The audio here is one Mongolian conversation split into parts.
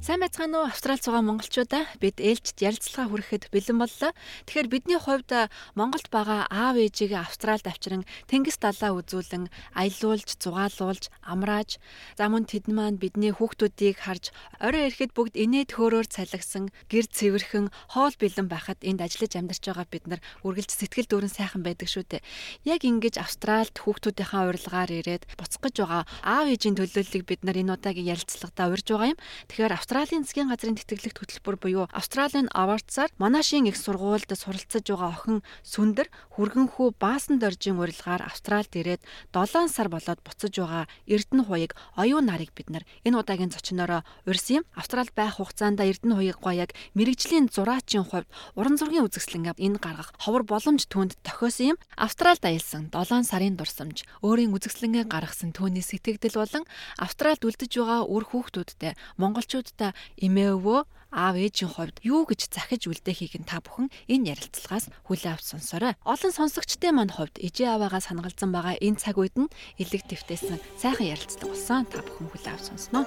Сайн байцгаана уу Австрал цугаа монголчуудаа бид ээлжид ярилцлага хүрэхэд бэлэн боллоо. Тэгэхээр бидний хувьд Монголд байгаа аав ээжигээ Австралд авчран тэнгис далаа үзүүлэн аялуулж, зугаалуулж, амрааж, за мөн тэд маань бидний хүүхдүүдийг харж орой ирэхэд бүгд инээ төөрөөр цалигсан, гэр цэвэрхэн, хоол бэлэн байхад энд ажиллаж амьдарч байгаа бид нар үргэлж сэтгэл дүүрэн сайхан байдаг шүү дээ. Яг ингэж Австралд хүүхдүүдийнхээ урилгаар ирээд буцах гэж байгаа аав ээжийн төлөөллийг бид нар энэ удаагийн ярилцлагадаа урьж байгаа юм. Тэгэхээр Австралийн засгийн газрын тэтгэлэгт хөтөлбөр буюу Австралийн Awards-аар Монашийн их сургуульд суралцж байгаа охин Сүндэр хүргэнхүү Баасан доржийн урилгаар Австралид ирээд 7 сар болоод буцаж байгаа Эрдэнэ хуяг оюун нарыг бид нар энэ удаагийн зочноороо урьсан юм. Австралид байх хугацаанд Эрдэнэ хуяг гоёг мэрэгжлийн зураачийн хувьд уран зургийн үзэсгэлэнгээ энэ гаргах ховор боломж түүнд тохиосон юм. Австралид аялсан 7 сарын дурсамж өөрийн үзэсгэлэнгээ гаргасан түүний сэтгэгдэл болон Австралид үлдэж байгаа үр хүүхдүүдтэй монголчууд та эмээ өвөө аав ээжийн хувьд юу гэж захиж үлдээхийг нь та бүхэн энэ ярилцлагаас хүлээ авч сонсоорой. Олон сонсогчдын мань хувьд ээжээ аваагаа санагалзан байгаа энэ цаг үед нь элэг твтээсэн сайхан ярилцлага болсон. Та бүхэн хүлээ авч сонсноо.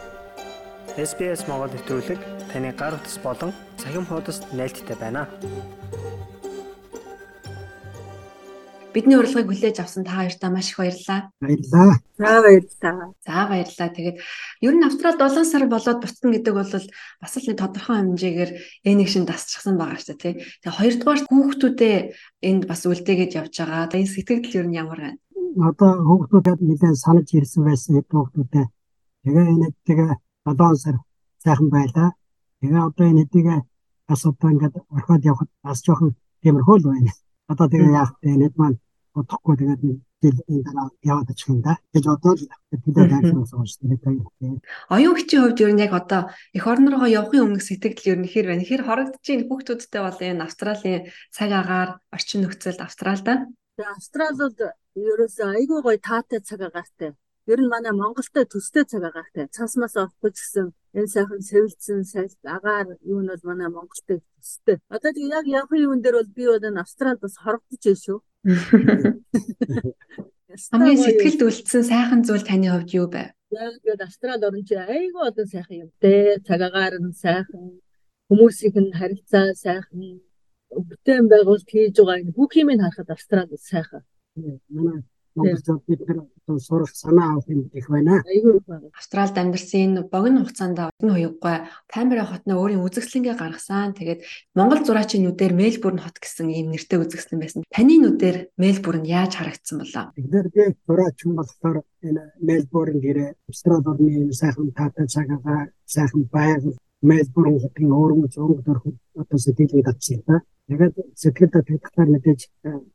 SBS Монгол нэвтрүүлэг таны гар утас болон цахим хуудасд нийлдэхтэй байна. Бидний урилгыг хүлээж авсан та хоёртаа маш их баярлалаа. Баярлалаа. За баярлалаа. За баярлалаа. Тэгээд ер нь Австрал 7 сар болоод буцна гэдэг бол бас л нэг тодорхой хэмжээгээр энийг шин дасчихсан байгаа шүү дээ, тий. Тэгээд хоёрдугаар хүүхдүүдээ энд бас үлдээгээд явж байгаа. Энэ сэтгэл ер нь ямар байна? Одоо хүүхдүүдэд нэлээд санаж ирсэн байсан хүүхдүүдээ. Тэгээ энэ тэгээ 7 сар сайхан байлаа. Тэгээ одоо энэ хэдийгээ бас одоо ингээд орхиод явхад бас жоохон тиймэрхүү л байна. Одоо тэгээ яах вэ? Нэг маань бодохгүй тэгээд жил энэ дараа яваад очих юм да. гэж одоо л тэдээ дайсан сууж тэгээд оюун хичийн хувьд ер нь яг одоо эх орн руугаа явахын өмнөх сэтгэл ер нь хэр байна? Хэр хорогдож ийн хүүхдүүдтэй бол энэ Австралийн цаг агаар орчин нөхцөлд Австралда. Тэгээ Австрал бол ерөөсөө айгүй гоё таатай цаг агаартай. Ер нь манай Монголтой төстэй цаг агаартай. Цасмаас орохгүй ч гэсэн энэ сайхан сэвэлцэн сайд агаар юу нь бол манай Монголтой төстэй. Одоо тэгээ яг явахын юун дээр бол би бол энэ Австрал бас хорогдож байна шүү. Хамгийн сэтгэлд үлдсэн сайхан зүйл таны хувьд юу байв? Яг гээд Австрал орн чи айгүй одоо сайхан юм те. Цагаагаар нь сайхан, хүмүүсийнх нь харилцаа сайхан, бүтээн байгуулалт хийж байгаа бүх юмыг харахад Австрал сайхан. Манай Монголчууд бид нар одоо сурах санаа авах юм их байна. Айгүй байна. Австралид амьдарсан энэ богино хугацаанд энэ хуяггүй Камбера хотны өөрийн үзэсгэлэнгээ гаргасан. Тэгээд Монгол зураачийн нүдээр Мельбурн хот гэсэн ийм нэртэй үзэсгэлэн байсан. Таны нүдээр Мельбурн яаж харагдсан болоо? Тэгэхээр би зураач юм болохоор энэ Мельбурн гэрээ Австрали орны сайхан таатай цагаагаар сайхан байгаль Мельбурн хотын өөрөмж өнгө дөрхөд одоо сэтгэлийг татсан та. Тэгээд сэтгэлдээ тэгтгээр мэдээж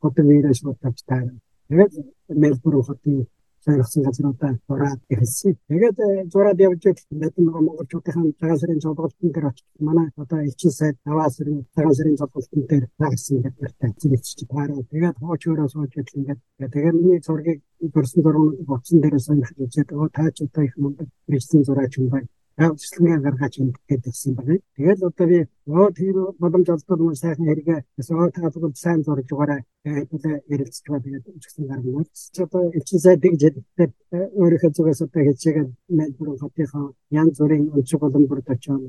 хотын вирус бодож таарна. Тэгээд Мельбурн хотын сойрхсан газруудаа зураад ирсэн. Тэгээд зураад явж байгаад нөгөө монголчуудын цагаан сарын жолгалтын дээр очиж манай одоо элчин сайд аваа сарын цагаан сарын жолгалтын дээр байгсан гэдэгтэй зэвчж таараа. Тэгээд хооч өрөө сууж идэл ингээд тэгээд миний зургийг дурсан зургууд боцсон дээрээ сонирхож үзээд оо таач одоо их мундаг бичсэн зураач юм байна авчлага гаргаж ингээд гэсэн байна. Тэгээд одоо би оо тэр боломж олдсон юм сайхан хэрэгээ өсөө та бүгд сайн зурж байгаарай. Тэгээд ярилцж байгаа үчигсэн гаргана. Чи одоо элчин сайд гэж хэлдэг өөрийнхөө зүгээс одоо хийчихээд Мельбурн хотынхоо янз бүрийн өнцөг боломжууд очоод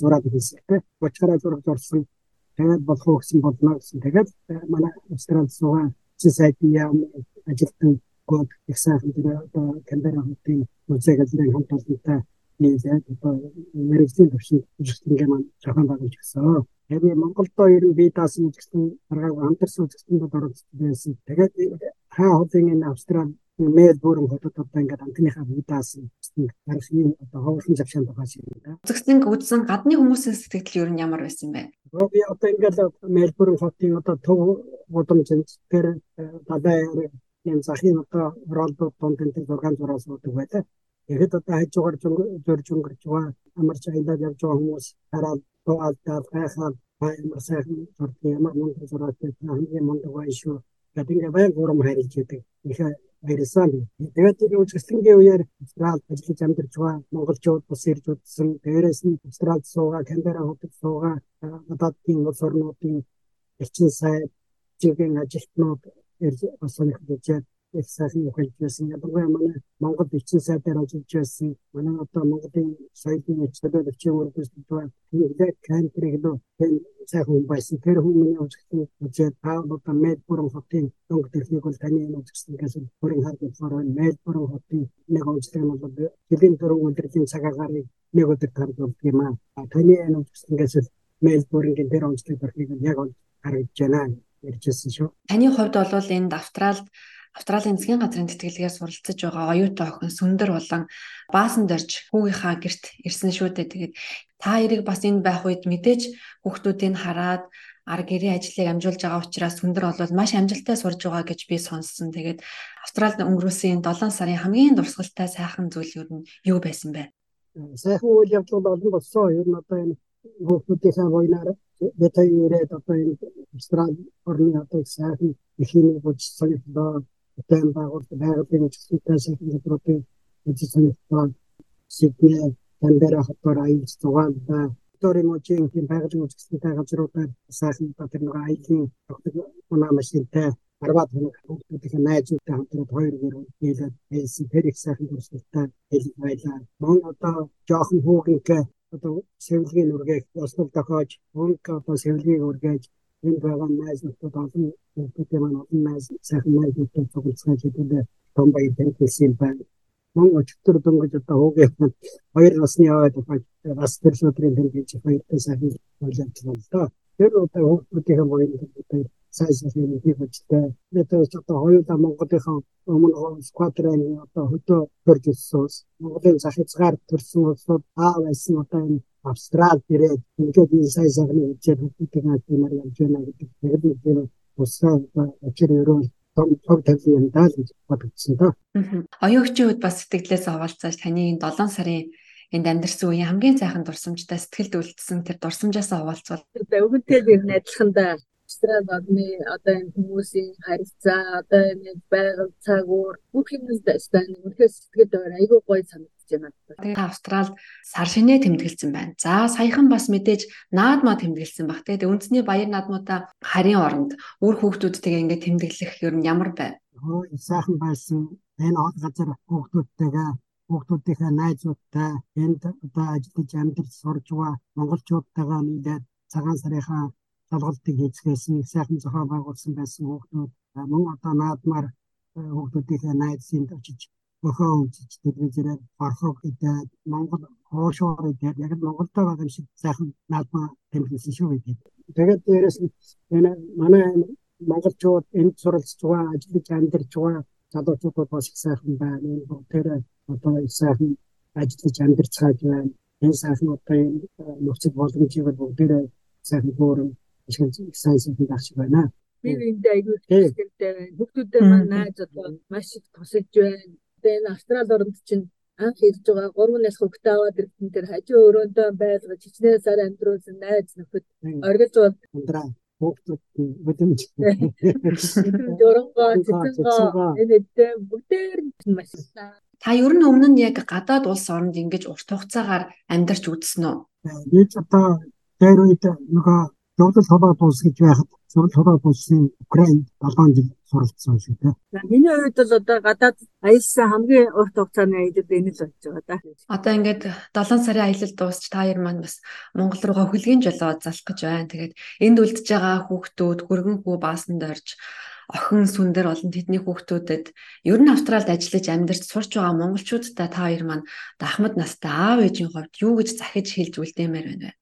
зураад хийсэн. Бочгараа зураг зурсан. Тэгээд болох уу гэсэн болно гэсэн. Тэгээд манай Австрал суугаа чи сайд яам ажилтан гол их сайхан тэр одоо Камбера музей газрын хамт олонтой одоо мэрэгжлийн төвшин үйлчлэнгээ маань зохион байгуулж гисэн. Тэгээд Монголдоо ер нь бие даасан гэсэн аргааг хамтарсан үзэсгэлэн бол оролцсон байсан. Тэгээд хаа хотын энэ Австрал Мельбурн хотод одоо ингээд анхныхаа бие даасан гарах юм одоо ховорхон завшаан байгаа шиг юм да. Үзэсгэлэнг үзсэн гадны хүмүүсийн сэтгэл ер нь ямар байсан бэ? Би одоо ингээд Мельбурн хотын одоо төв гудамжинд тэр бабаа юм захын одоо ролдод донд энэ зургаан зураас уудаг байлаа. Тэгэхэд одоо хажуугаар зөрж өнгөрч байгаа амар чайлаад явж байгаа хүмүүс хараад тоалтаа хайхаад амар сайхан зурдаг ямар мундаг зураад хамгийн мундаг бай шүү. гэдэг баян гурам харилж байдаг. Их баярсан. Тэгээд тэр үзэсгэлэнгийн үеэр Австрал ажиллаж амьдарч байгаа монголчууд бас ирж удсан. Дээрээс нь Австралид суугаа, Канбера хотод суугаа, гадаадын улс орнуудын элчин сайд, жигийн ажилтнууд ирж бас сонирхож их сайхан ухаж байсан. Ядгаа манай Монгол эцсийн сайдаар ажиллаж байсан. Манай одоо Монголын соёлын эцэдэр өчиг үргэлж байгаа. Тэгээд кантри гэдэг хэн сайхан хүн байсан. Тэр хүмүүний үзэгдэл үзээд та одоо Мельбурн хотын дөнгө техник бол таны үзэгдэл гэсэн бүрэн хардвар Мельбурн хотын нэг үзэгдэл нь бол жилийн дөрөв өдрийн цагаагаар нэг өдөр гардаг юм аа. Таны үзэгдэл гэсэн Мельбурнгийн тэр онцлог төрхийг яг харагдж байна ярьжсэн шүү. Таны хувьд бол энэ Австралид Австралийн засгийн газрын тэтгэлгээс суралцж байгаа оюутан охин Сүндэр болон Баасан дорж хүүгийнхаа герт ирсэн шүү дээ. Тэгээд та хоёрыг бас энд байх үед мэдээж хүүхдүүдийг хараад ар гэрээ ажлыг амжуулж байгаа учраас Сүндэр бол маш амжилттай сурж байгаа гэж би сонссон. Тэгээд Австралид өнгөрөөсөн 7 сарын хамгийн дурсгалтай сайхан зүйл юу юу байсан бэ? Сайхан үйл явдал олон болсон. Ер нь одоо энэ хүүхдүүдийнхээ воинаар ятаг ирээд одоо энэ Австрали орны одоо сайхан ихийн болж сонирхлоо. Тэм байгуулт байгалийн зөвхөн сайхан зөвлөдөө үзэж сонирхлоо. Сидней, Канбера хотоор аялж зугаалда Викторийн мужийн тийм байгалийн үзэсгэлэнтэй газруудаар сайхан тэр нэг аялын тогтмол унаа машинтай арваад хоног хүүхдүүдийн найзуудтай хамтраад хоёр гэр нийлээд хэлсэн тэр их сайхан дурсгалтай хэлж байлаа. Мон одоо жоохон хүүгийнхээ одоо сэвлэгийн үргэж оснол тохиож өнг одоо сэвлэгийг үргэж энд байгаа найзууд олон хүмүүстэй маань олон найз сайхан найзуудтай цуглацгааж хэдүүлээ том баяр тэнхсэн байна. Мөн өчтөр дөнгөж одоо хуугийн хоёр насны яваад бас тэр шудрын тэнхэж хоёртой сайхан үйлчлэл байна. Тэр одоо хүүхдүүдийн баяр тэнхэж сайн сайн хийх үстэй. Мэдээж одоо хоёулаа Монголынхон өмнө сквадрын одоо хөдөө төрж ирсэн. Монголын захицгаар төрсэн улсууд аа байсан одоо энэ Австрал ирээд ингээд энэ сайн сайхны үчир хүмүүсийн ажлаар явж байна гэдэг. Тэгээд нэг усаа очир өрөө том том тавьсан даа гэж бодсон доо. Оюучийн үед бас сэтгэлээс овалцааж таны энэ 7 сарын энд амьдэрсэн үеийн хамгийн сайхан дурсамжтай сэтгэлд үлдсэн тэр дурсамжаасаа хуваалцвал. Өвгөнтэй би да Австрал одны одоо энэ хүмүүсийн харилцаа одоо энэ байгаль цаг уур бүх юмс дэстэн үнэхээр сэтгэл өөр айгүй гоё санагдаж байна. Тэгээд Австрал сар шинэ тэмдэглэсэн байна. За саяхан бас мэдээж наадмаа тэмдэглэсэн баг. Тэгээд үндэсний баяр наадмуудаа харийн оронд үр хүүхдүүдтэйгээ ингээд тэмдэглэх ер нь ямар байв? Хөө сайхан байсан. Энэ газар хүүхдүүдтэйгээ хүүхдүүдийнхээ найзуудтай энд одоо ажиллаж амьдарч сурж байгаа монголчуудтайгаа нийлээд цагаан сарынхаа толголтыг хийцгээс нэг сайхан зохион байгуулсан байсан хүүхдүүд мөн одоо наадмаар э, хүүхдүүдийнхээ найзын очиж өхөө үзэж телевизээр орхог идээд Монгол хоошоор идээд яг Монголд байгаа юм шиг сайхан наадмаа тэмдэглэсэн шүү гэдэг. Тэгээд дээрэс нь энэ манай монголчууд энд суралцж байгаа ажиллаж амьдарч байгаа залуучууд бас их сайхан байна. Энэ бүгдээр одоо их сайхан ажиллаж амьдарч байгаа байна. Энэ сайхан одоо энэ э, нөхцөл боломжийг бүгдээр сайхан хөөрөн их сайн сайн багш байна. Би энд аягүй хэрэгтэй байна. Хүүхдүүдээ маань найз одоо маш их тусалж байна. Тэгээ энэ Австрали оронд чинь анх ирж байгаа 3 нас хөвгтэй аваад ирсэн тэр хажуу өрөөндөө байлгаж хичнээн сар амьдруулсан найз нөхөд оргилж бол ундраа хүүхдүүд бүдэмж дөрөнгөө цэцэнгөө энэ дэ бүгдээр маш Та ер нь өмнө нь яг гадаад улс оронд ингэж урт хугацаагаар амьдарч үзсэн үү? Би ч одоо тэр үед нөгөө Зовлон холоо дуус гэж байхад зовлон холоо дуусны Украинд 7 жил суралцсан шүү дээ. Миний хувьд бол одоо гадаад аялсан хамгийн урт хугацааны аялал энэ л болж байгаа да. Одоо ингээд 7 сарын аялал дуусч та хоёр маань бас Монгол руугаа хөлгийн жолоо залах гэж байна. Тэгээд энд үлдэж байгаа хүүхдүүд хөргөн хүү баасан дорж охин сүндэр болон тэдний хүүхдүүдэд ер нь Австралид ажиллаж амьдарч сурч байгаа монголчуудтай та хоёр маань Ахмад настай аав ээжийн хувьд юу гэж захиж хэлж үлдээмээр байна вэ?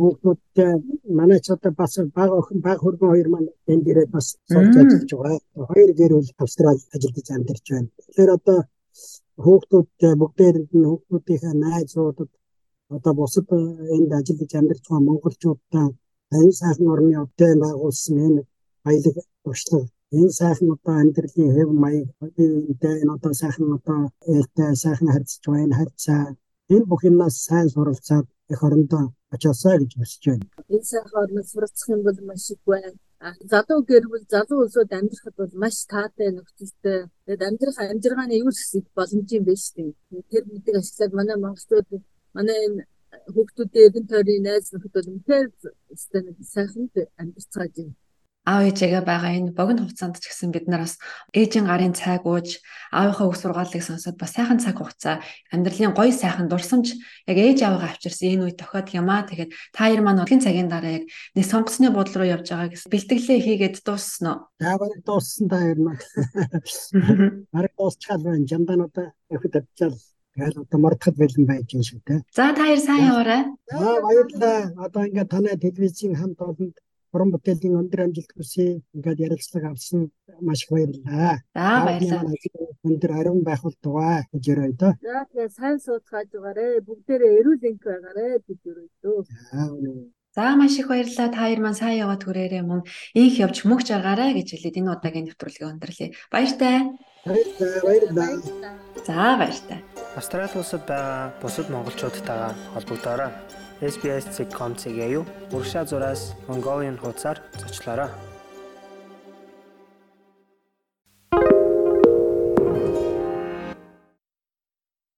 Хүүхдүүдтэй манай ч одоо бас бага охин бага хөргөн хоёр маань энд ирээд бас сурч ажиллаж байгаа. Хоёр гэр бүл Австрали ажиллаж амьдарч байна. Тэгэхээр одоо хүүхдүүдтэй бүгдээр нь хүүхдүүдийнхээ найзуудад одоо бусад энд ажиллаж амьдарч байгаа монголчуудтай энэ сайхан орны өвдөө байгуулсан энэ баялаг туршлага энэ сайхан одоо амьдралын хэв маяг энэ одоо сайхан одоо ээлтэй сайхан харьцаж байна харьцаа энэ бүх юмнаас сайн суралцаад их орондоо очоосаа гэж хүсэж байна. Энэ сайхан орноос суралцах юм бол маш их байна. Залуу гэр бүл залуу улсууд амьдрахад бол маш таатай нөхцөлтэй. Тэгээд амьдрах амжиргааны юу гэсэн боломж юм шүү дээ. Тэр мэдээ ашиглаад манай монголчууд манай энэ хүүхдүүдийн эргэн тойрны найз нөхөд бол үнэхээр сайхан амьдарч байгаа юм. Аав ээжээгээ байгаа энэ богино хугацаанд ч гэсэн бид нар бас ээжийн гарын цайг ууж аавынхаа үг сургаалыг сонсоод бас сайхан цаг хугацаа амьдралын гоё сайхан дурсамж яг ээж аавыгаа авчирсан энэ үе тохиод юмаа тэгээд та хоёр маань удгийн цагийн дараа яг нэг сонгоцны бодол руу явж байгаа гэсэн бэлтгэлээ хийгээд дууссан уу? За бараг дууссан та хоёр маань. Бараг дуусчихад байна. Жамдануудаа ихэд авчаал Тэгэл одоо мартахад бэлэн байж юм шиг те. За та хоёр сайн яваарай. За баярлалаа. Одоо ингээд танай телевизийн хамт олонд уран бүтээлийн өндөр амжилт хүсье. Ингээд ярилцлага авсан маш их баярлалаа. За баярлалаа. Өндөр ариун байх бол тугай гэж ярой доо. За тэгээ сайн суудгааж байгаарэ. Бүгдээрээ эрүүл энх байгаарэ гэж ярой дөө. За маш их баярлалаа. Та хоёр маань сайн яваад хүрээрээ мөн инх явж мөнгө жаргаарай гэж хэлээд энэ удаагийн нэвтрүүлгийг өндөрлөе. Баяртай. Баярлалаа. Баярлалаа. За баяртай. Австрали улсад байгаа бусад монголчуудтайгаа холбогдоорой. SBS.com-ийг юу урагшаа зураас Mongolian хуудасаар зочлоорой.